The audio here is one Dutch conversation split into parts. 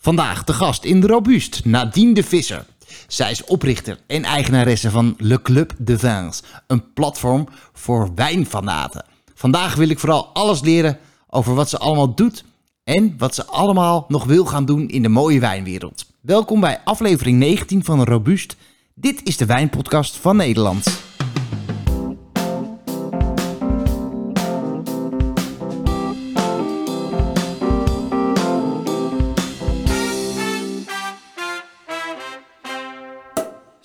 Vandaag de gast in de Robuust, Nadine de Visser. Zij is oprichter en eigenaresse van Le Club de Vins, een platform voor wijnfanaten. Vandaag wil ik vooral alles leren over wat ze allemaal doet en wat ze allemaal nog wil gaan doen in de mooie wijnwereld. Welkom bij aflevering 19 van Robuust. Dit is de wijnpodcast van Nederland.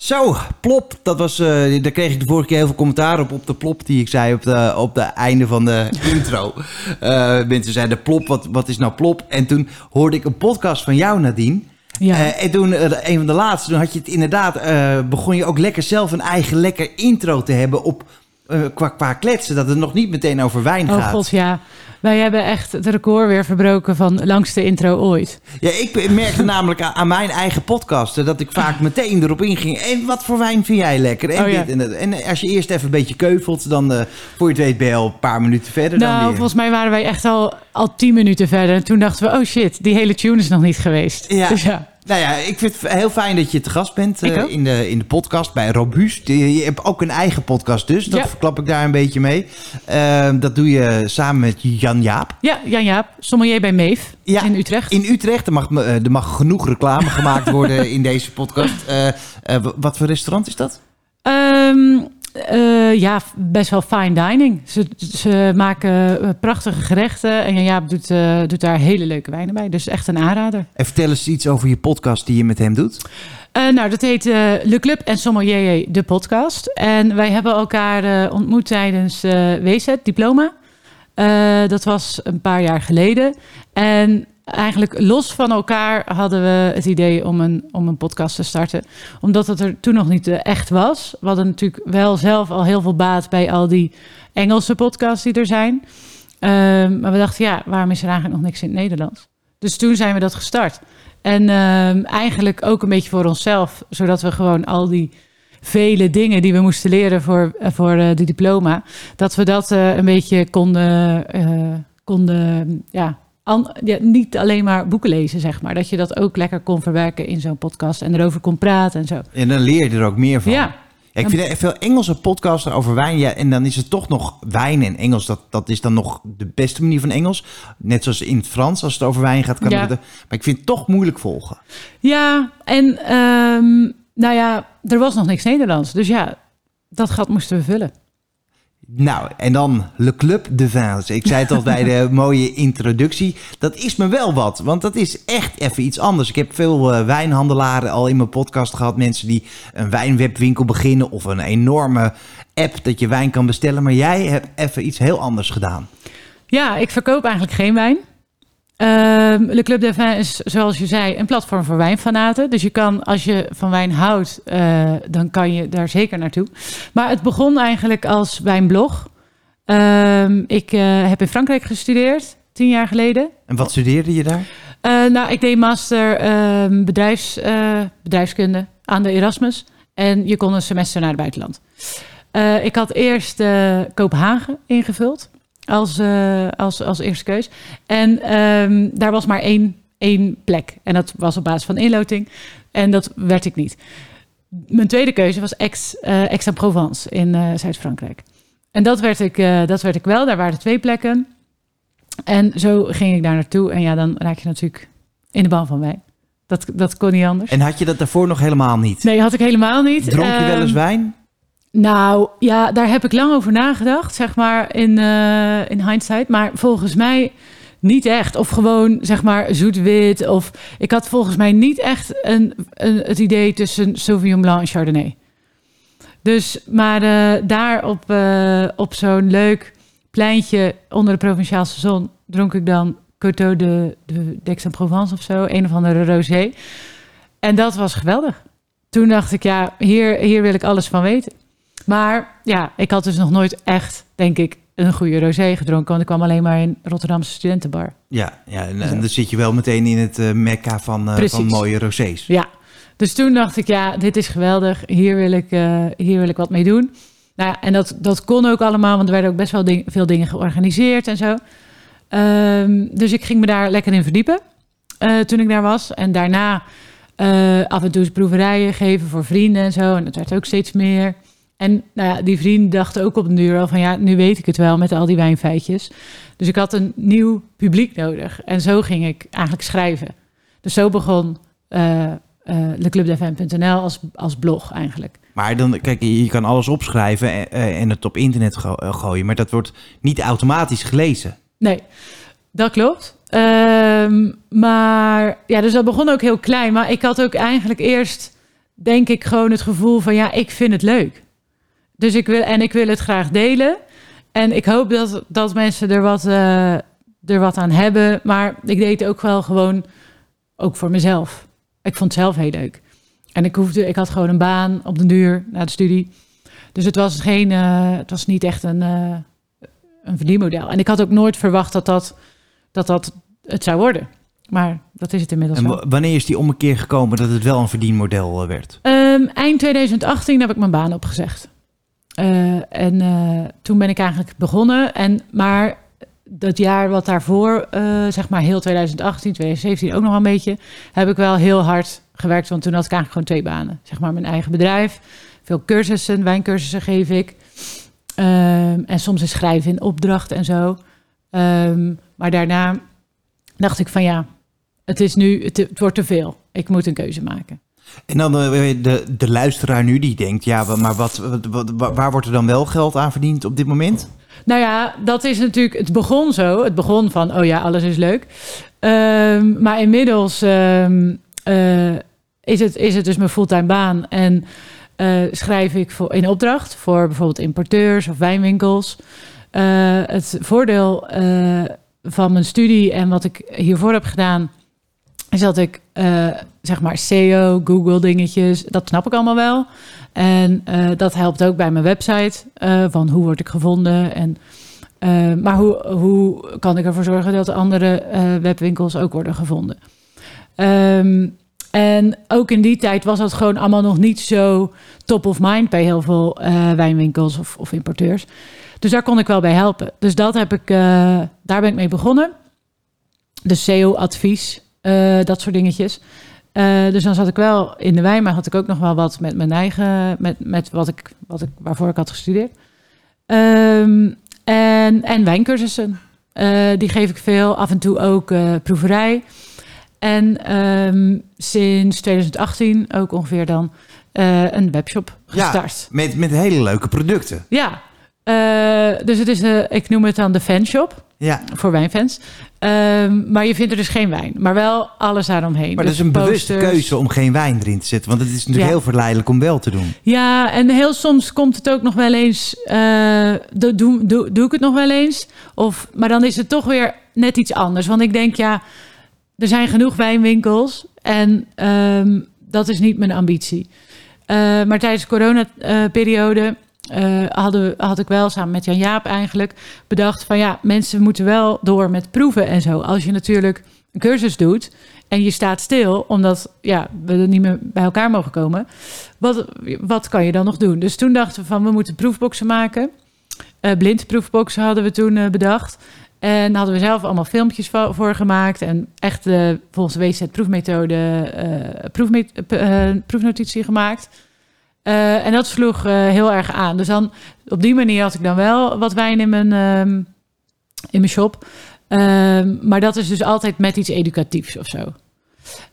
Zo, plop. Dat was, eh, daar kreeg ik de vorige keer heel veel commentaar op. Op de plop die ik zei op de, op de einde van de intro. Eh, mensen zeiden plop, wat, wat is nou plop? En toen hoorde ik een podcast van jou, Nadine. Ja. Eh, en toen, een van de laatste, toen had je het inderdaad, eh, begon je ook lekker zelf een eigen lekker intro te hebben op, eh, qua, qua kletsen. Dat het nog niet meteen over wijn oh gaat. god, ja. Wij hebben echt het record weer verbroken van langste intro ooit. Ja, ik merkte namelijk aan, aan mijn eigen podcasten dat ik vaak meteen erop inging. En wat voor wijn vind jij lekker? En, Oh, ja. dit en, dat. en als je eerst even een beetje keuvelt, dan eh, voor je het weet ben je al een paar minuten verder dan nou, weer. volgens mij waren wij echt al, al tien minuten verder. En toen dachten we, oh shit, die hele tune is nog niet geweest. Ja. Dus ja. Nou ja, ik vind het heel fijn dat je te gast bent eh, in, de, in de podcast bij Robuust. Je, hebt ook een eigen podcast dus, dat Ja. verklap ik daar een beetje mee. Eh, dat doe je samen met Jan Jaap. Ja, Jan-Jaap, sommelier bij Meef Ja, in Utrecht. In Utrecht, er mag, eh, er mag genoeg reclame gemaakt worden in deze podcast. Eh, wat voor restaurant is dat? Ehm, eh, ja, best wel fine dining. Ze, ze maken eh, prachtige gerechten. En Jan-Jaap doet, eh, doet daar hele leuke wijnen bij. Dus echt een aanrader. En vertel eens iets over je podcast die je met hem doet. Eh, nou, dat heet Le Club en Sommelier, de podcast. En wij hebben elkaar ontmoet tijdens WZ, diploma. Dat was een paar jaar geleden. En eigenlijk los van elkaar hadden we het idee om een, om een podcast te starten. Omdat het er toen nog niet echt was. We hadden natuurlijk wel zelf al heel veel baat bij al die Engelse podcasts die er zijn. Ehm, maar we dachten, ja, waarom is er eigenlijk nog niks in het Nederlands? Dus toen zijn we dat gestart. En ehm, eigenlijk ook een beetje voor onszelf, zodat we gewoon al die vele dingen die we moesten leren voor, eh, voor eh, de diploma, dat we dat eh, een beetje konden, eh, konden ja, an- ja, niet alleen maar boeken lezen, zeg maar. Dat je dat ook lekker kon verwerken in zo'n podcast en erover kon praten en zo. En dan leer je er ook meer van. Ja, Ja, ik vind veel Engelse podcasts over wijn. Ja, en dan is het toch nog wijn en Engels. Dat, dat is dan nog de beste manier van Engels. Net zoals in het Frans, als het over wijn gaat. Kan Ja. het, maar ik vind het toch moeilijk volgen. ja en ehm, nou ja, er was nog niks Nederlands. Dus ja, dat gat moesten we vullen. Nou, en dan Le Club de Vins. Ik zei het al bij de mooie introductie. Dat is me wel wat, want dat is echt even iets anders. Ik heb veel eh, wijnhandelaren al in mijn podcast gehad. Mensen die een wijnwebwinkel beginnen of een enorme app dat je wijn kan bestellen. Maar jij hebt even iets heel anders gedaan. Ja, ik verkoop eigenlijk geen wijn. Ehm Le Club des Vins is, zoals je zei, een platform voor wijnfanaten. Dus je kan, als je van wijn houdt, eh, dan kan je daar zeker naartoe. Maar het begon eigenlijk als wijnblog. Ehm, ik eh, heb in Frankrijk gestudeerd, tien jaar geleden. En wat studeerde je daar? Eh, nou, ik deed master ehm, bedrijfs, bedrijfskunde aan de Erasmus. En je kon een semester naar het buitenland. Ik had eerst Kopenhagen ingevuld als, eh, als, als eerste keus. En ehm, daar was maar één, één plek. En dat was op basis van inloting. En dat werd ik niet. Mijn tweede keuze was Aix, eh, Aix-en-Provence in eh, Zuid-Frankrijk. En dat werd, ik, dat werd ik wel. Daar waren twee plekken. En zo ging ik daar naartoe. En ja, dan raak je natuurlijk in de ban van wijn. Dat, dat kon niet anders. En had je dat daarvoor nog helemaal niet? Nee, had ik helemaal niet. Dronk je wel eens Ehm, wijn? Nou, ja, daar heb ik lang over nagedacht, zeg maar, in, eh, in hindsight. Maar volgens mij niet echt. Of gewoon, zeg maar, zoet-wit. Of ik had volgens mij niet echt een, een, het idee tussen Sauvignon Blanc en Chardonnay. Dus, maar eh, daar op, eh, op zo'n leuk pleintje onder de Provinciaalse zon dronk ik dan Coteau de, de d'Aix-en-Provence of zo. Een of andere rosé. En dat was geweldig. Toen dacht ik, ja, hier, hier wil ik alles van weten. Maar ja, ik had dus nog nooit echt, denk ik, een goede rosé gedronken. Want ik kwam alleen maar in Rotterdamse studentenbar. Ja, ja en, en dan zit je wel meteen in het eh, mekka van, Precies. van mooie rosés. Ja, dus toen dacht ik, ja, dit is geweldig. Hier wil ik, eh, hier wil ik wat mee doen. Nou, ja, en dat, dat kon ook allemaal, want er werden ook best wel ding- veel dingen georganiseerd en zo. Ehm, dus ik ging me daar lekker in verdiepen. toen ik daar was. En daarna af en toe eens proeverijen geven voor vrienden en zo. En dat werd ook steeds meer. En nou ja, die vrienden dachten ook op een duur al van ja, nu weet ik het wel met al die wijnfeitjes. Dus ik had een nieuw publiek nodig. En zo ging ik eigenlijk schrijven. Dus zo begon uh, leclubdefm.nl als, als blog eigenlijk. Maar dan, kijk, je kan alles opschrijven en, en het op internet gooien, maar dat wordt niet automatisch gelezen. Nee, dat klopt. Ehm, maar ja, dus dat begon ook heel klein. Maar ik had ook eigenlijk eerst, denk ik, gewoon het gevoel van ja, ik vind het leuk. Dus ik wil, en ik wil het graag delen. En ik hoop dat, dat mensen er wat, uh, er wat aan hebben. Maar ik deed het ook wel gewoon, ook voor mezelf. Ik vond het zelf heel leuk. En ik, hoefde, ik had gewoon een baan op de duur na de studie. Dus het was, geen, uh, het was niet echt een, uh, een verdienmodel. En ik had ook nooit verwacht dat dat, dat, dat het zou worden. Maar dat is het inmiddels en wel. wanneer is die ommekeer gekomen dat het wel een verdienmodel werd? Um, eind 2018 heb ik mijn baan opgezegd. Uh, en uh, toen ben ik eigenlijk begonnen. En, maar dat jaar wat daarvoor, uh, zeg maar heel 2018, 2017 ook nog een beetje, heb ik wel heel hard gewerkt. Want toen had ik eigenlijk gewoon twee banen. Zeg maar mijn eigen bedrijf, veel cursussen, wijncursussen geef ik. Um, en soms is schrijven in opdracht en zo. Um, maar daarna dacht ik van ja, het is nu, het wordt te veel. Ik moet een keuze maken. En dan de, de, de luisteraar nu die denkt, ja, maar wat, waar wordt er dan wel geld aan verdiend op dit moment? Nou ja, dat is natuurlijk, het begon zo. Het begon van, oh ja, alles is leuk. Um, maar inmiddels um, uh, is, het, is het dus mijn fulltime baan. En uh, schrijf ik voor, in opdracht voor bijvoorbeeld importeurs of wijnwinkels. Het voordeel van mijn studie en wat ik hiervoor heb gedaan, dat ik uh, zeg maar SEO, Google dingetjes, dat snap ik allemaal wel. En uh, dat helpt ook bij mijn website, uh, van hoe word ik gevonden en maar hoe, hoe kan ik ervoor zorgen dat andere webwinkels ook worden gevonden? Um, en ook in die tijd was dat gewoon allemaal nog niet zo top of mind bij heel veel wijnwinkels of, of importeurs. Dus daar kon ik wel bij helpen. Dus dat heb ik, daar ben ik mee begonnen. Dus SEO-advies, uh, dat soort dingetjes. Uh, dus dan zat ik wel in de wijn, maar had ik ook nog wel wat met mijn eigen, met, met wat ik, wat ik, waarvoor ik had gestudeerd. Um, en, en wijncursussen. die geef ik veel, af en toe ook proeverij. En um, sinds 2018 ook ongeveer dan een webshop gestart. Ja, met, met hele leuke producten. Ja, dus het is, ik noem het dan de fanshop. Ja. Voor wijnfans. Um, maar je vindt er dus geen wijn. Maar wel alles daaromheen. Maar dus dat is een posters. bewuste keuze om geen wijn erin te zetten. Want het is natuurlijk ja. heel verleidelijk om wel te doen. Ja, en heel soms komt het ook nog wel eens... Uh, doe, doe, doe, doe ik het nog wel eens? Of, maar dan is het toch weer net iets anders. Want ik denk, ja, er zijn genoeg wijnwinkels. En um, dat is niet mijn ambitie. maar tijdens de coronaperiode... Uh, hadden, had ik wel samen met Jan Jaap eigenlijk bedacht van ja, mensen moeten wel door met proeven en zo. Als je natuurlijk een cursus doet en je staat stil omdat ja, we er niet meer bij elkaar mogen komen, wat, wat kan je dan nog doen? Dus toen dachten we van we moeten proefboxen maken. Uh, blindproefboxen hadden we toen uh, bedacht. En daar hadden we zelf allemaal filmpjes voor gemaakt. En echt volgens de WZ-proefmethode proefmet proefnotitie gemaakt. Uh, en dat sloeg uh, heel erg aan. Dus dan op die manier had ik dan wel wat wijn in mijn, um, in mijn shop. Um, maar dat is dus altijd met iets educatiefs of zo.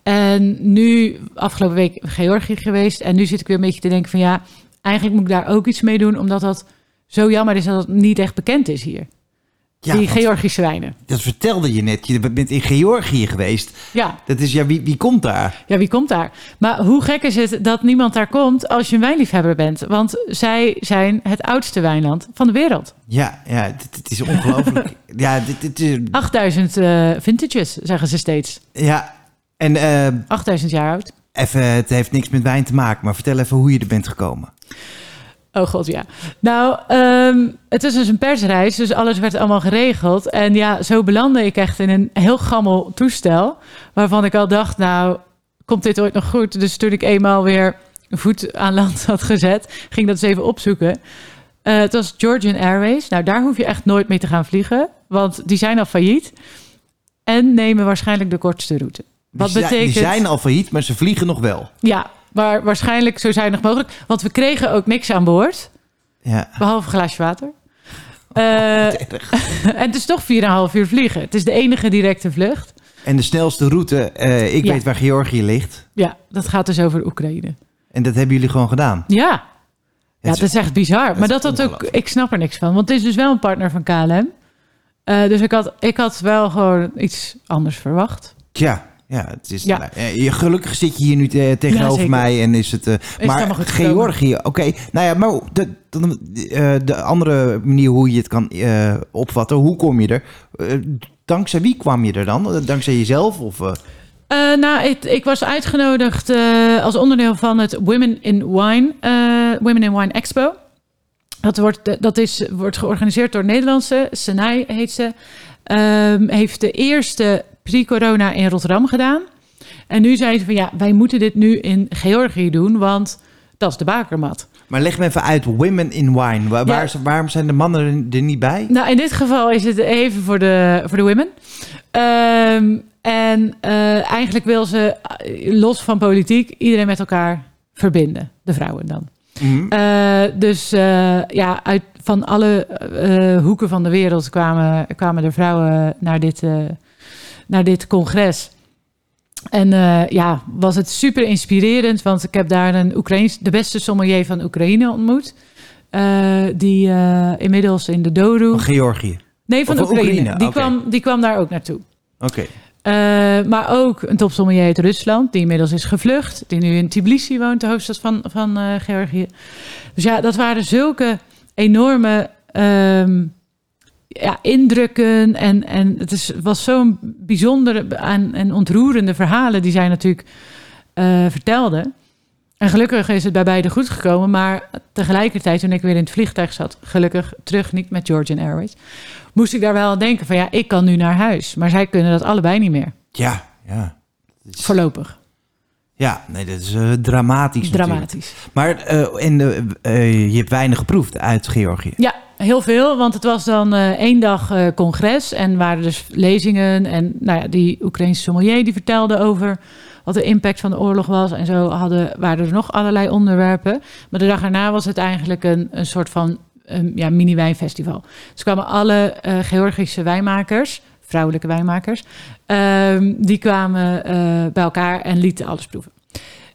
En nu, afgelopen week Georgië geweest. En nu zit ik weer een beetje te denken van ja, eigenlijk moet ik daar ook iets mee doen. Omdat dat zo jammer is dat het niet echt bekend is hier. Ja, die Georgische wijnen. Dat vertelde je net. Je bent in Georgië geweest. Ja. Dat is, ja, wie, wie komt daar? Ja, wie komt daar? Maar hoe gek is het dat niemand daar komt als je een wijnliefhebber bent? Want zij zijn het oudste wijnland van de wereld. Ja, ja het, het is ongelooflijk. ja, dit, dit is... 8000 uh, vintages, zeggen ze steeds. Ja, en... Uh, 8000 jaar oud. Even, het heeft niks met wijn te maken, maar vertel even hoe je er bent gekomen. Oh god, ja. Nou, um, het is dus een persreis, dus alles werd allemaal geregeld. En ja, zo belandde ik echt in een heel gammel toestel. Waarvan ik al dacht, nou, komt dit ooit nog goed? Dus toen ik eenmaal weer voet aan land had gezet, ging dat eens even opzoeken. Uh, het was Georgian Airways. Nou, daar hoef je echt nooit mee te gaan vliegen, want die zijn al failliet. En nemen waarschijnlijk de kortste route. Wat die, betekent... Die zijn al failliet, maar ze vliegen nog wel. Ja, maar waarschijnlijk zo zuinig mogelijk. Want we kregen ook niks aan boord. Ja. Behalve een glaasje water. Eh, en het is toch 4,5 uur vliegen. Het is de enige directe vlucht. En de snelste route, eh, ik Ja. weet waar Georgië ligt. Ja, dat gaat dus over Oekraïne. En dat hebben jullie gewoon gedaan. Ja, ja dat is echt bizar. Maar dat dat ook, ik snap er niks van. Want het is dus wel een partner van KLM. Eh, dus ik had, ik had wel gewoon iets anders verwacht. Tja, ja, het is, Ja. nou, eh, je- gelukkig zit je hier nu te- tegenover mij en is het... eh, maar gekomen. Georgië, oké. Nou ja, maar de, de, eh, de andere manier hoe je het kan eh, opvatten, hoe kom je er? Eh, dankzij wie kwam je er dan? Eh, Dankzij jezelf? Of, eh, Eh, nou, ik, ik was uitgenodigd eh, als onderdeel van het Women in Wine, eh, Women in Wine Expo. Dat wordt, dat is, wordt georganiseerd door Nederlandse, Senai heet ze. Ehm, heeft de eerste pre-corona in Rotterdam gedaan. En nu zeiden ze van ja, wij moeten dit nu in Georgië doen, want dat is de bakermat. maar leg me even uit, Women in Wine. Waar, Ja. waarom zijn de mannen er, niet bij? Nou, in dit geval is het even voor de, voor de women. Ehm, en eh, eigenlijk wil ze, eh, los van politiek, iedereen met elkaar verbinden. De vrouwen dan. Mhm. Eh, dus ja, uit, van alle hoeken van de wereld kwamen, kwamen er vrouwen naar dit, naar dit congres. En eh, ja, was het super inspirerend, want ik heb daar een Oekraïns, de beste sommelier van Oekraïne ontmoet. Eh, die eh, inmiddels in de Doru. Van Georgië. Nee, van van Oekraïne. Oekraïne, Die, kwam, die kwam daar ook naartoe. Oké. Maar ook een topsommelier uit Rusland, die inmiddels is gevlucht. Die nu in Tbilisi woont, de hoofdstad van, van Georgië. Dus ja, dat waren zulke enorme ehm, ja, indrukken. En, en het is, was zo'n bijzondere en, en ontroerende verhalen die zij natuurlijk eh vertelde. En gelukkig is het bij beide goed gekomen. Maar tegelijkertijd, toen ik weer in het vliegtuig zat, gelukkig terug niet met Georgian Airways, moest ik daar wel aan denken van ja, ik kan nu naar huis. Maar zij kunnen dat allebei niet meer. Ja, ja. Is- Voorlopig. Ja, nee, dat is eh, dramatisch natuurlijk. Dramatisch. Maar en, eh, eh, je hebt weinig geproefd uit Georgië. Ja, heel veel. Want het was dan eh, één dag eh, congres. En waren dus lezingen. En nou ja, die Oekraïnse sommelier die vertelde over wat de impact van de oorlog was. En zo hadden, waren er nog allerlei onderwerpen. Maar de dag erna was het eigenlijk een, een soort van ja, mini-wijnfestival. Dus kwamen alle eh, Georgische wijnmakers, vrouwelijke wijnmakers, ehm, die kwamen bij elkaar en lieten alles proeven.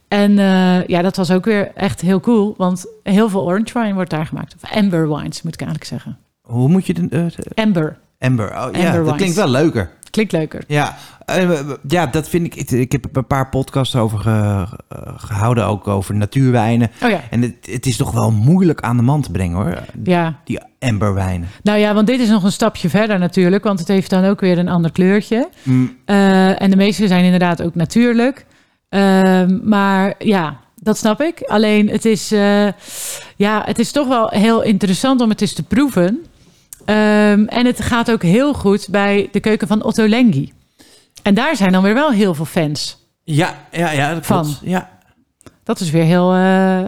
En eh, ja, dat was ook weer echt heel cool, want heel veel orange wine wordt daar gemaakt. Of amber wines, moet ik eigenlijk zeggen. Hoe moet je de... eh, Amber, Amber. Oh, ja, Amber dat wines. klinkt wel leuker. klinkt leuker. Ja, eh, ja, dat vind ik... Ik, heb een paar podcasts over ge- eh, gehouden, ook over natuurwijnen. Oh ja, En het, het is toch wel moeilijk aan de man te brengen, hoor. ja. Die amberwijnen. Nou ja, want dit is nog een stapje verder natuurlijk, want het heeft dan ook weer een ander kleurtje. Mm, en de meeste zijn inderdaad ook natuurlijk. Ehm, maar ja, dat snap ik. Alleen het is, eh, ja, het is toch wel heel interessant om het eens te proeven. Ehm, en het gaat ook heel goed bij de keuken van Otto Lengi. En daar zijn dan weer wel heel veel fans. ja, ja, ja, dat Van. klopt. Ja. Dat is weer heel, eh,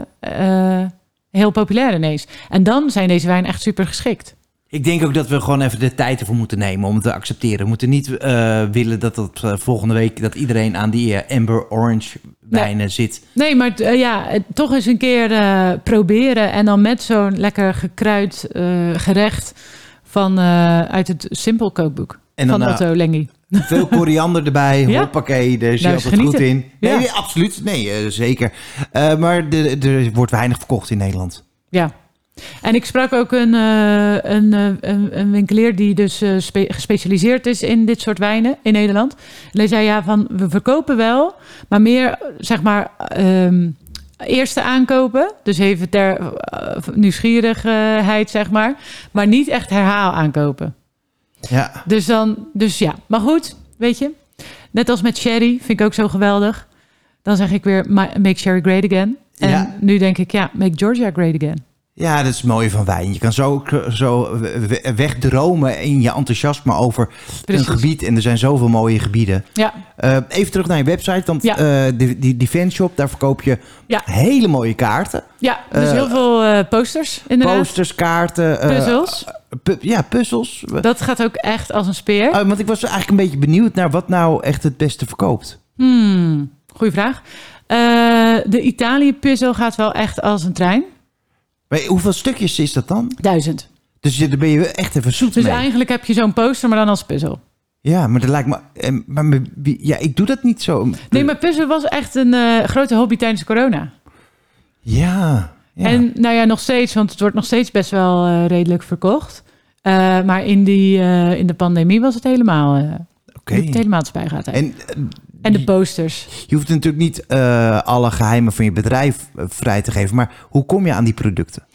eh, heel populair ineens. En dan zijn deze wijnen echt super geschikt. Ik denk ook dat we gewoon even de tijd ervoor moeten nemen om het te accepteren. We moeten niet eh, willen dat het eh, volgende week dat iedereen aan die eh, amber orange wijnen zit. Nee, maar ja, toch eens een keer proberen. En dan met zo'n lekker gekruid gerecht van, uit het Simpel kookboek En van dan, Otto Lengi. Veel koriander erbij, Ja. hoppakee, daar je Nou, altijd goed in. Nee, Ja. nee, absoluut. Nee, zeker. Maar er wordt weinig verkocht in Nederland. Ja. En ik sprak ook een, eh, een, een, een winkelier die dus eh, spe- gespecialiseerd is in dit soort wijnen in Nederland. En hij zei ja, van we verkopen wel, maar meer zeg maar ehm, eerste aankopen. Dus even ter nieuwsgierigheid zeg maar. Maar niet echt herhaal aankopen. Ja, Dus dan, dus ja. Maar goed, weet je. Net als met sherry, vind ik ook zo geweldig. Dan zeg ik weer, ma- make sherry great again. En Ja. nu denk ik, ja, make Georgia great again. Ja, dat is het mooie van wijn. Je kan zo, zo we- wegdromen in je enthousiasme over Precies. een gebied. En er zijn zoveel mooie gebieden. Ja, Eh, even terug naar je website. Want Ja. eh, die, die, die fanshop, daar verkoop je Ja. hele mooie kaarten. ja dus heel veel posters inderdaad. Posters, kaarten. Puzzels. pu- ja, puzzels. Dat gaat ook echt als een speer. Oh, want ik was eigenlijk een beetje benieuwd naar wat nou echt het beste verkoopt. Hmm, goeie vraag. De Italië-puzzel gaat wel echt als een trein. Maar hoeveel stukjes is dat dan? Duizend. Dus je- daar ben je echt even zoet Dus mee. eigenlijk heb je zo'n poster, maar dan als puzzel. Ja, maar dat lijkt me... eh, Maar wie- ja, ik doe dat niet zo. Nee, maar puzzel was echt een eh, grote hobby tijdens corona. Ja. ja. En nou ja, nog steeds, want het wordt nog steeds best wel eh, redelijk verkocht. Eh, maar in, die, eh, in de pandemie was het helemaal, eh Oké. het helemaal het spijgaat. En, En eh, en de posters. je hoeft natuurlijk niet eh, alle geheimen van je bedrijf eh, vrij te geven. Maar hoe kom je aan die producten?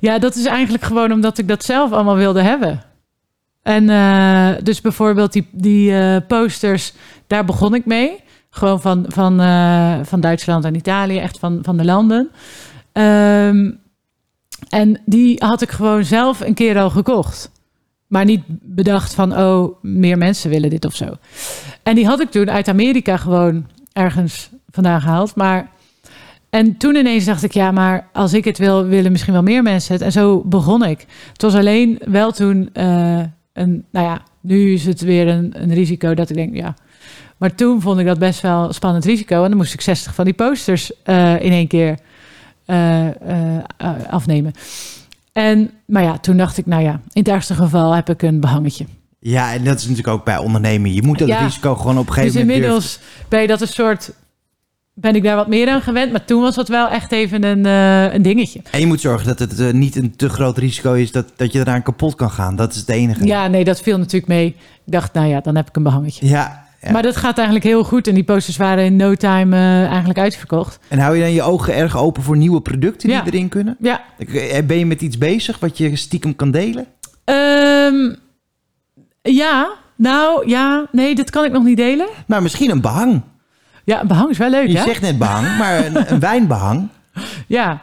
Ja, dat is eigenlijk gewoon omdat ik dat zelf allemaal wilde hebben. En eh, dus bijvoorbeeld die, die posters, daar begon ik mee. Gewoon van, van, van Duitsland en Italië, echt van, van de landen. Ehm, en die had ik gewoon zelf een keer al gekocht. Maar niet bedacht van, oh, meer mensen willen dit of zo. En die had ik toen uit Amerika gewoon ergens vandaan gehaald. Maar en toen ineens dacht ik, ja, maar als ik het wil, willen misschien wel meer mensen het. En zo begon ik. Het was alleen wel toen eh, een, nou ja, nu is het weer een, een risico dat ik denk, ja. Maar toen vond ik dat best wel spannend risico. En dan moest ik 60 van die posters eh, in één keer eh, afnemen. En, maar ja, toen dacht ik, nou ja, in het ergste geval heb ik een behangetje. Ja, en dat is natuurlijk ook bij ondernemen. Je moet dat Ja. risico gewoon op een Dus gegeven moment durven. inmiddels ben je dat een soort, ben ik daar wat meer aan gewend. Maar toen was dat wel echt even een, eh, een dingetje. En je moet zorgen dat het eh, niet een te groot risico is dat, dat je eraan kapot kan gaan. Dat is het enige. Ja, nee, dat viel natuurlijk mee. Ik dacht, nou ja, dan heb ik een behangetje. Ja, ja. Maar dat gaat eigenlijk heel goed. En die posters waren in no time eh, eigenlijk uitverkocht. En hou je dan je ogen erg open voor nieuwe producten die Ja. erin kunnen? Ja. Ben je met iets bezig wat je stiekem kan delen? Ehm, ja, nou ja, nee, dat kan ik nog niet delen. Nou, misschien een behang. Ja, een behang is wel leuk, Je hè? zegt net behang, maar een, een wijnbehang. Ja.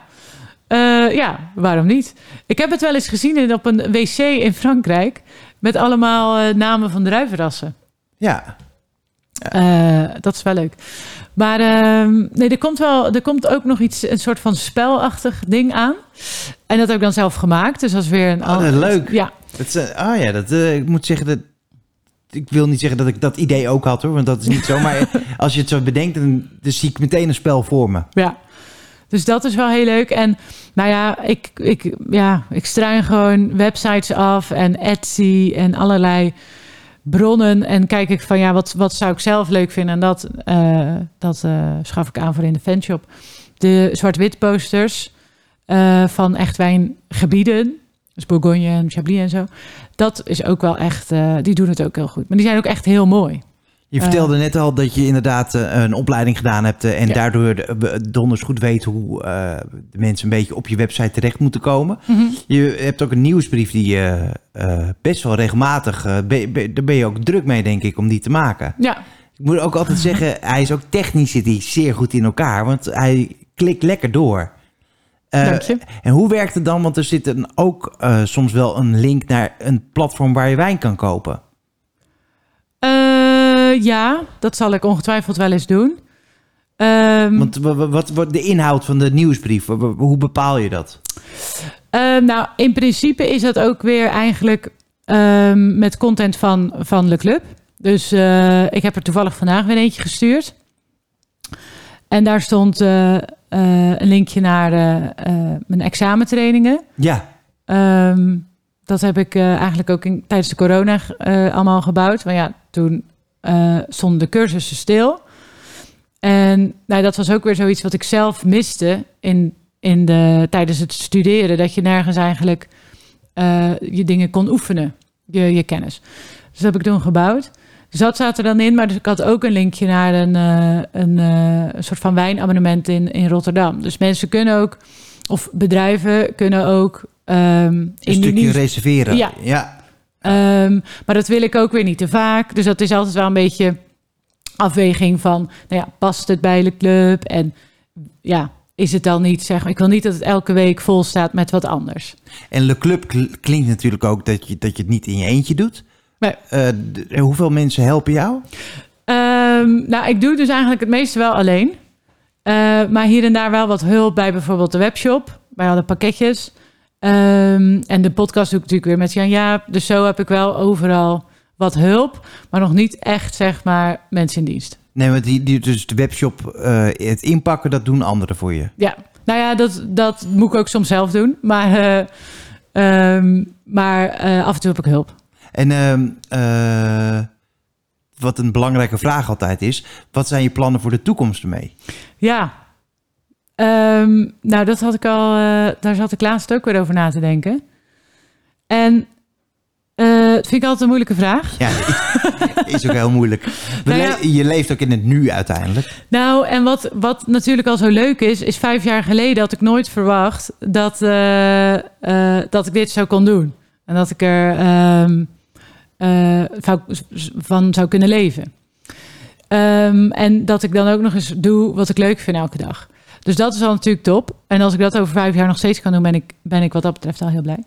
Eh, ja, waarom niet? Ik heb het wel eens gezien in, op een wc in Frankrijk. Met allemaal eh, namen van druivenrassen. Ja. Eh, dat is wel leuk. Maar ehm, nee, er komt wel, er komt ook nog iets, een soort van spelachtig ding aan. En dat heb ik dan zelf gemaakt. Dus dat is weer een. Oh, leuk. Ja, Dat is, oh ja, dat, eh, ik moet zeggen dat... Ik wil niet zeggen dat ik dat idee ook had hoor, want dat is niet zo. Maar als je het zo bedenkt, dan, dan zie ik meteen een spel voor me. ja. Dus dat is wel heel leuk. En nou ja, ik, ik, ja, ik struin gewoon websites af en Etsy en allerlei bronnen. En kijk ik van ja, wat, wat zou ik zelf leuk vinden? En dat, eh, dat eh, schaf ik aan voor in de fanshop. De zwart-wit posters van echt wijngebieden. Dus Bourgogne en Chablis en zo. Dat is ook wel echt, eh, die doen het ook heel goed. Maar die zijn ook echt heel mooi. Je vertelde net al dat je inderdaad eh, een opleiding gedaan hebt eh, en Ja. daardoor donders goed weet hoe eh, de mensen een beetje op je website terecht moeten komen. Je hebt ook een nieuwsbrief die je eh, best wel regelmatig, eh, daar ben je ook druk mee denk ik om die te maken. Ja, Ik moet ook altijd zeggen, hij is ook technisch zit hij zeer goed in elkaar, want hij klikt lekker door. Eh, Dank je. En hoe werkt het dan? Want er zit een, ook eh, soms wel een link naar een platform waar je wijn kan kopen. Eh, ja, dat zal ik ongetwijfeld wel eens doen. Ehm, Want wa- wa- wat wordt de inhoud van de nieuwsbrief? Hoe bepaal je dat? Ehm, nou, in principe is dat ook weer eigenlijk ehm, met content van, van Le Club. Dus ik heb er toevallig vandaag weer eentje gestuurd. En daar stond een linkje naar eh, eh, mijn examentrainingen. Ja, Ehm, dat heb ik eh, eigenlijk ook in, tijdens de corona eh, allemaal gebouwd. Maar ja, toen eh, stonden de cursussen stil. En nou, dat was ook weer zoiets wat ik zelf miste in, in de, tijdens het studeren. Dat je nergens eigenlijk eh, je dingen kon oefenen, je, je kennis. Dus dat heb ik toen gebouwd. Dus dat zat er dan in. Maar dus ik had ook een linkje naar een, eh, een, eh, een soort van wijnabonnement in, in Rotterdam. Dus mensen kunnen ook, of bedrijven kunnen ook... ehm, een in stukje nieuws- reserveren. Ja. ja. Ehm, maar dat wil ik ook weer niet te vaak. Dus dat is altijd wel een beetje afweging van, nou ja, past het bij de club? En ja, is het dan niet, zeg maar, ik wil niet dat het elke week vol staat met wat anders. En Le Club kl- klinkt natuurlijk ook dat je, dat je het niet in je eentje doet. Nee. Eh, hoeveel mensen helpen jou? Ehm, nou, ik doe dus eigenlijk het meeste wel alleen. Eh, maar hier en daar wel wat hulp bij bijvoorbeeld de webshop, bij alle pakketjes. Ehm, en de podcast doe ik natuurlijk weer met Jan Jaap. Dus zo heb ik wel overal wat hulp, maar nog niet echt, zeg maar, mensen in dienst. Nee, maar die, die, dus de webshop, eh, het inpakken, dat doen anderen voor je. Ja, nou ja, dat, dat moet ik ook soms zelf doen. Maar, eh, ehm, maar af en toe heb ik hulp. En ehm, eh, wat een belangrijke vraag altijd is, wat zijn je plannen voor de toekomst ermee? Ja, Ehm, nou dat had ik al, eh, daar zat ik laatst ook weer over na te denken. En eh, dat vind ik altijd een moeilijke vraag. Ja, is ook heel moeilijk. Nou ja. le- je leeft ook in het nu uiteindelijk. Nou, en wat, wat natuurlijk al zo leuk is, is vijf jaar geleden had ik nooit verwacht dat, eh, eh, dat ik dit zo kon doen. En dat ik er ehm, eh, zou- van zou kunnen leven. Ehm, en dat ik dan ook nog eens doe wat ik leuk vind elke dag. Dus dat is al natuurlijk top. En als ik dat over vijf jaar nog steeds kan doen, ben ik, ben ik wat dat betreft al heel blij.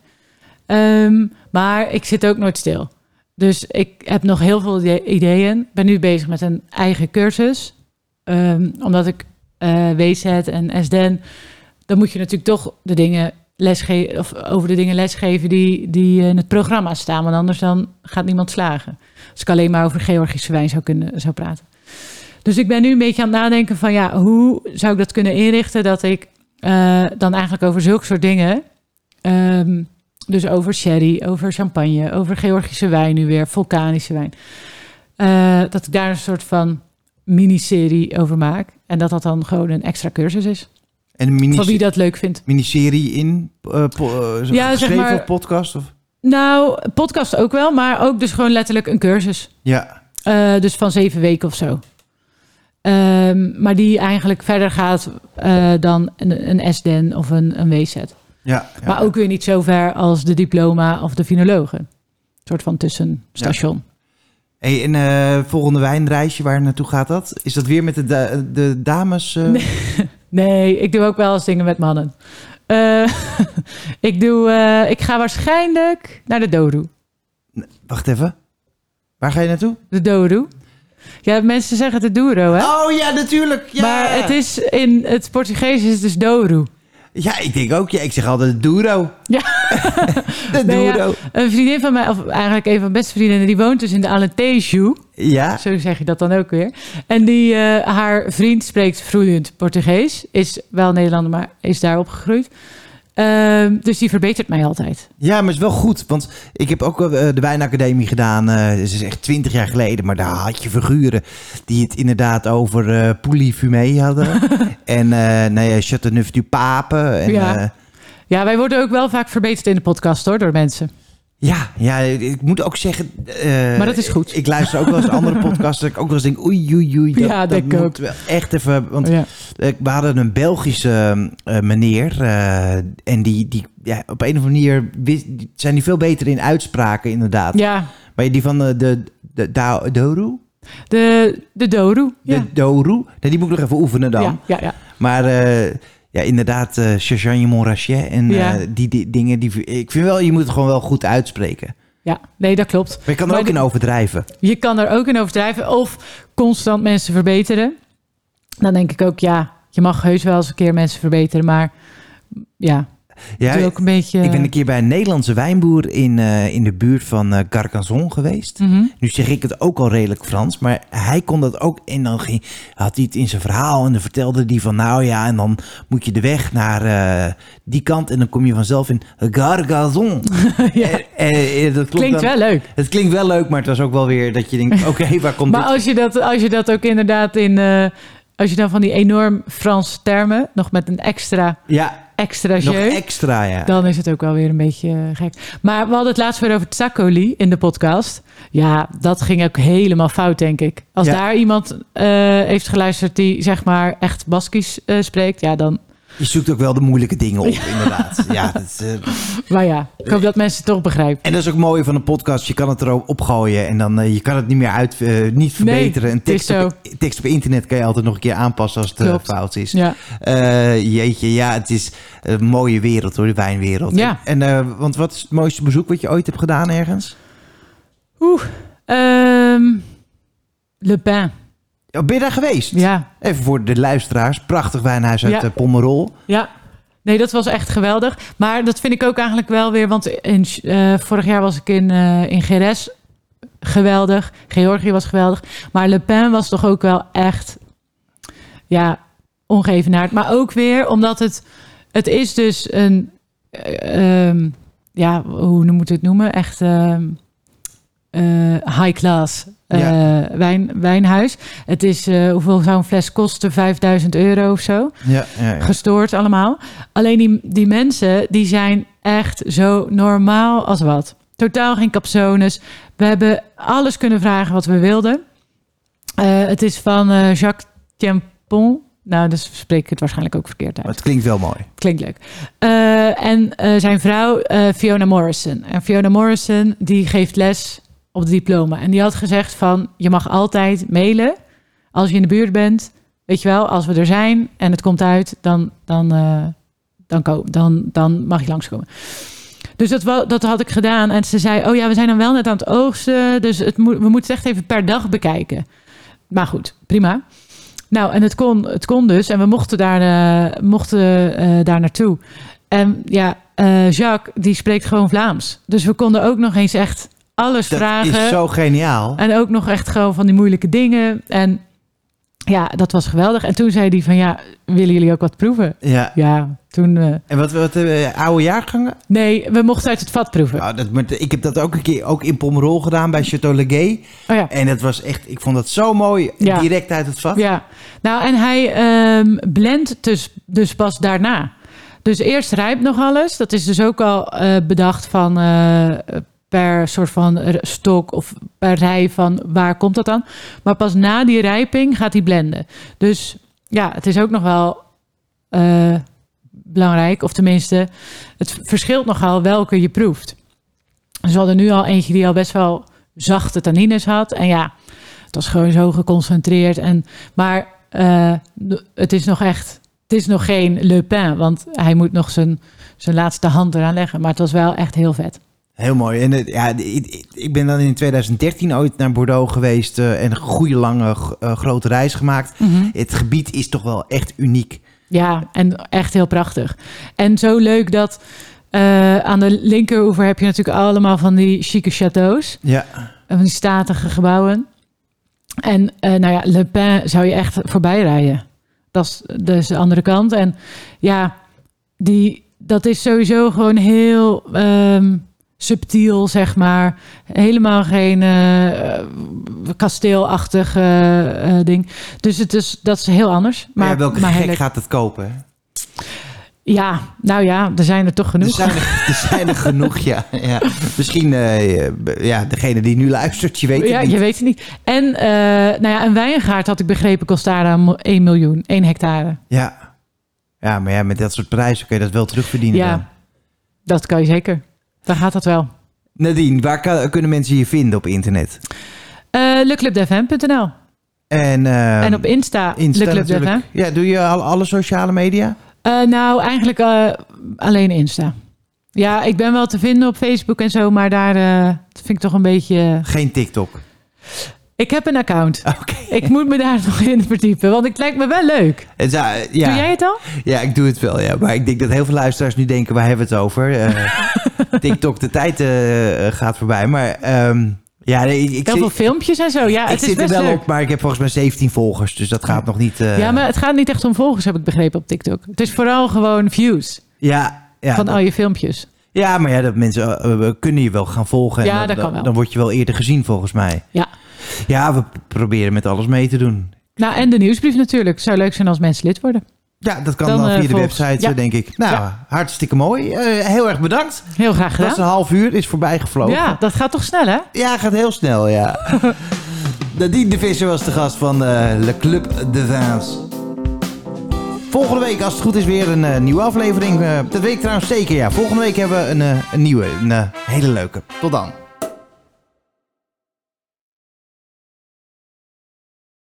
Ehm, maar ik zit ook nooit stil. Dus ik heb nog heel veel ide- ideeën. Ben nu bezig met een eigen cursus. Ehm, omdat ik eh WZ en SDN... dan moet je natuurlijk toch de dingen lesgeven... of over de dingen lesgeven die, die in het programma staan. Want anders dan gaat niemand slagen. Als ik alleen maar over Georgische wijn zou, kunnen, zou praten. Dus ik ben nu een beetje aan het nadenken van... ja, hoe zou ik dat kunnen inrichten... dat ik eh, dan eigenlijk over zulke soort dingen... ehm, dus over sherry, over champagne, over Georgische wijn nu weer, vulkanische wijn. eh, dat ik daar een soort van miniserie over maak. En dat dat dan gewoon een extra cursus is. En een mini Voor wie dat leuk vindt. miniserie in eh, po- eh, Ja, zeg geschreven maar- of podcast? Of? Nou, podcast ook wel, maar ook dus gewoon letterlijk een cursus. Ja, Eh, dus van zeven weken of zo. Ehm, maar die eigenlijk verder gaat dan een, een SDN of een, een WZ. ja, ja. Maar ook weer niet zo ver als de diploma of de finologen. Een soort van tussenstation. Hey, en volgende wijnreisje, waar naartoe gaat dat? Is dat weer met de, da- de dames? Nee. Nee, ik doe ook wel eens dingen met mannen. Eh, ik, doe, eh, ik ga waarschijnlijk naar de Douro. Wacht even. Waar ga je naartoe? De Douro. Ja, mensen zeggen de Douro, hè? Oh ja, natuurlijk. Ja. Maar het is in het Portugees is het dus Douro. Ja, ik denk ook. Ja, ik zeg altijd Douro. Ja. de Nee, ja. Douro. Een vriendin van mij, of eigenlijk een van mijn beste vriendinnen, die woont dus in de Alentejo. Ja. Zo zeg je dat dan ook weer. En die, eh, haar vriend spreekt vloeiend Portugees. Is wel Nederlander, maar is daar opgegroeid. Ehm, dus die verbetert mij altijd. Ja, maar het is wel goed. Want ik heb ook eh, de wijnacademie gedaan. dat is echt twintig jaar geleden. Maar daar had je figuren die het inderdaad over eh Pouilly Fumé hadden. en eh nou ja, Chateauneuf du Pape. En, Ja. ja. Ja, wij worden ook wel vaak verbeterd in de podcast hoor, door mensen. ja, ja, ik moet ook zeggen... eh, Maar dat is goed. Ik luister ook wel eens andere podcasts. Dat ik ook wel eens denk, oei, oei, oei. Dat, Ja, dat moet ook. wel echt even... Want Ja. Eh, We hadden een Belgische eh, meneer. eh, en die, die ja, op een of andere manier wist, zijn die veel beter in uitspraken, inderdaad. ja, Maar die van de, de, de Da- Doru? De, de Douro. De. Doru? Die moet ik nog even oefenen dan. Ja, ja, ja. Maar eh, ja, inderdaad, eh Chassagne Montrachet en eh, die, die dingen. Die, ik vind wel, je moet het gewoon wel goed uitspreken. ja, nee, dat klopt. Maar je kan er Maar ook de- in overdrijven. Je kan er ook in overdrijven of constant mensen verbeteren. Dan denk ik ook, ja, je mag heus wel eens een keer mensen verbeteren, maar ja, Ja, doe ook een beetje... ik ben een keer bij een Nederlandse wijnboer in, eh, in de buurt van Carcassonne geweest. Mhm. Nu zeg ik het ook al redelijk Frans, maar hij kon dat ook. En dan ging, had hij het in zijn verhaal en dan vertelde hij van nou ja, en dan moet je de weg naar eh, die kant en dan kom je vanzelf in Gargazon. ja. En, en, dat klonk Klinkt dan- wel leuk. Het klinkt wel leuk, maar het was ook wel weer dat je denkt, oké, waar komt Maar dit? als je, dat, als je dat ook inderdaad in... als je dan van die enorm Franse termen, nog met een extra, Ja, extra nog jeu, extra, ja. dan is het ook wel weer een beetje eh, gek. Maar we hadden het laatst weer over Tsakoli in de podcast. Ja, dat ging ook helemaal fout, denk ik. Als Ja. daar iemand eh, heeft geluisterd die zeg maar echt Baskisch eh, spreekt, ja dan... Je zoekt ook wel de moeilijke dingen op, inderdaad. Ja, dat eh, Maar ja, ik hoop dat mensen het toch begrijpen. en dat is ook mooi van een podcast. Je kan het erop opgooien en dan eh, je kan het niet meer uit, eh, niet verbeteren. het is tekst op, tekst op internet kan je altijd nog een keer aanpassen als het fout is. Ja, jeetje, ja, het is een mooie wereld hoor, de wijnwereld. Ja. En, want wat is het mooiste bezoek wat je ooit hebt gedaan ergens? oeh. ehm, Le Oh, ben je daar geweest? ja. Even voor de luisteraars. Prachtig wijnhuis uit Ja. eh, Pommerol. Ja, nee, dat was echt geweldig. Maar dat vind ik ook eigenlijk wel weer, want in, eh, vorig jaar was ik in, eh in Geres geweldig. Georgië was geweldig. Maar Le Pen was toch ook wel echt, ja, ongeëvenaard. Maar ook weer omdat het, het is dus een, eh, ehm, ja, hoe moet je het noemen? Echt ehm, eh, high class Ja. wijn, wijnhuis. Het is, eh, hoeveel zou een fles kosten? 5000 euro of zo Ja, ja, ja. gestoord allemaal. Alleen die, die mensen, die zijn echt zo normaal als wat. Totaal geen capsones. We hebben alles kunnen vragen wat we wilden. Eh, het is van eh, Jacques Tiampon. Nou, dus spreek ik het waarschijnlijk ook verkeerd Maar uit. het klinkt wel mooi. Klinkt leuk. Eh, en eh, zijn vrouw, eh, Fiona Morrison. En Fiona Morrison, die geeft les op het diploma. En die had gezegd van, je mag altijd mailen als je in de buurt bent. Weet je wel, als we er zijn en het komt uit, dan, dan, eh, dan, dan, dan mag je langskomen. Dus dat, dat had ik gedaan. En ze zei, oh ja, we zijn dan wel net aan het oogsten. Dus het moet, we moeten echt even per dag bekijken. Maar goed, prima. Nou, en het kon, het kon dus. En we mochten daar, eh, mochten, eh, daar naartoe. En ja, Jacques, die spreekt gewoon Vlaams. Dus we konden ook nog eens echt alles Dat vragen. is zo geniaal. En ook nog echt gewoon van die moeilijke dingen. En ja, dat was geweldig. En toen zei hij van, ja, willen jullie ook wat proeven? Ja. Ja, toen... eh, En wat, wat eh, oude jaargangen? nee, we mochten uit het vat proeven. Nou, dat, maar ik heb dat ook een keer ook in Pomerol gedaan bij Chateau Leguet. Oh ja. En het was echt, ik vond dat zo mooi, Ja. direct uit het vat. Ja, nou en hij ehm blendt dus, dus pas daarna. Dus eerst rijpt nog alles. Dat is dus ook al eh, bedacht van per soort van stok of per rij van waar komt dat dan. Maar pas na die rijping gaat hij blenden. Dus ja, het is ook nog wel eh, belangrijk. Of tenminste, het verschilt nogal welke je proeft. Dus we hadden nu al eentje die al best wel zachte tannines had. En ja, het was gewoon zo geconcentreerd. En, maar eh, het is nog echt, het is nog geen Le Pen, want hij moet nog zijn, zijn laatste hand eraan leggen. Maar het was wel echt heel vet. Heel mooi. En ja, ik, ben dan in 2013 ooit naar Bordeaux geweest eh, en een goede lange eh, grote reis gemaakt. Het gebied is toch wel echt uniek. Ja, en echt heel prachtig. En zo leuk dat eh, aan de linkeroever heb je natuurlijk allemaal van die chique chateaus. Ja, En van die statige gebouwen. En nou ja, Le Pen zou je echt voorbij rijden. Dat is de andere kant. En ja, die, dat is sowieso gewoon heel ehm, subtiel, zeg maar. Helemaal geen eh, kasteelachtig eh, ding. Dus het is, dat is heel anders. maar, ja, welke maar heel gek gaat het kopen? Ja, nou ja, er zijn er toch genoeg. Er zijn er, er zijn er genoeg, ja. ja. Misschien, eh, ja, degene die nu luistert, je weet het ja, niet. je weet het niet. En nou ja, een wijngaard had ik begrepen kost daar dan 1 miljoen, 1 hectare. Ja. ja, maar ja, met dat soort prijzen kun je dat wel terugverdienen. dan. Ja, dat kan je zeker. Dan gaat dat wel. Nadine, waar kan- kunnen mensen je vinden op internet? Leclubdfm.nl En, eh, En op Insta, Insta. Ja, doe je al, alle sociale media? Eh, nou, eigenlijk eh, alleen Insta. Ja, ik ben wel te vinden op Facebook en zo, maar daar vind ik toch een beetje... Geen TikTok. Ik heb een account. Oké. Ik moet me daar nog in verdiepen, want het lijkt me wel leuk. Zou- ja. Doe jij het al? ja, ik doe het wel. Ja. Maar ik denk dat heel veel luisteraars nu denken, waar hebben we het over? Eh, TikTok, de tijd eh, gaat voorbij. Maar ehm, ja, nee, ik, ik Heel veel filmpjes en zo. Ja, ik het is zit er wel leuk. op, maar ik heb volgens mij 17 volgers. Dus dat gaat nog niet... eh, Ja, maar het gaat niet echt om volgers, heb ik begrepen op TikTok. Het is vooral gewoon views ja, ja, van dat- al je filmpjes. ja, maar ja, dat mensen eh, eh, kunnen je wel gaan volgen. en Ja, dan, dat kan wel. Dan word je wel eerder gezien, volgens mij. Ja. Ja, we proberen met alles mee te doen. Nou, en de nieuwsbrief natuurlijk. Het zou leuk zijn als mensen lid worden. Ja, dat kan Dan, dan, eh, via de website, ja. denk ik. Nou, Ja. hartstikke mooi. Eh, heel erg bedankt. Heel graag Dat is gedaan. een half uur, is voorbij gevlogen. Ja, dat gaat toch snel, hè? Ja, gaat heel snel, ja. Nadine de Visser was de gast van eh, Le Club de Vins. Volgende week, als het goed is, weer een nieuwe aflevering. Dat weet ik trouwens zeker, ja. Volgende week hebben we een, een nieuwe, een hele leuke. Tot dan.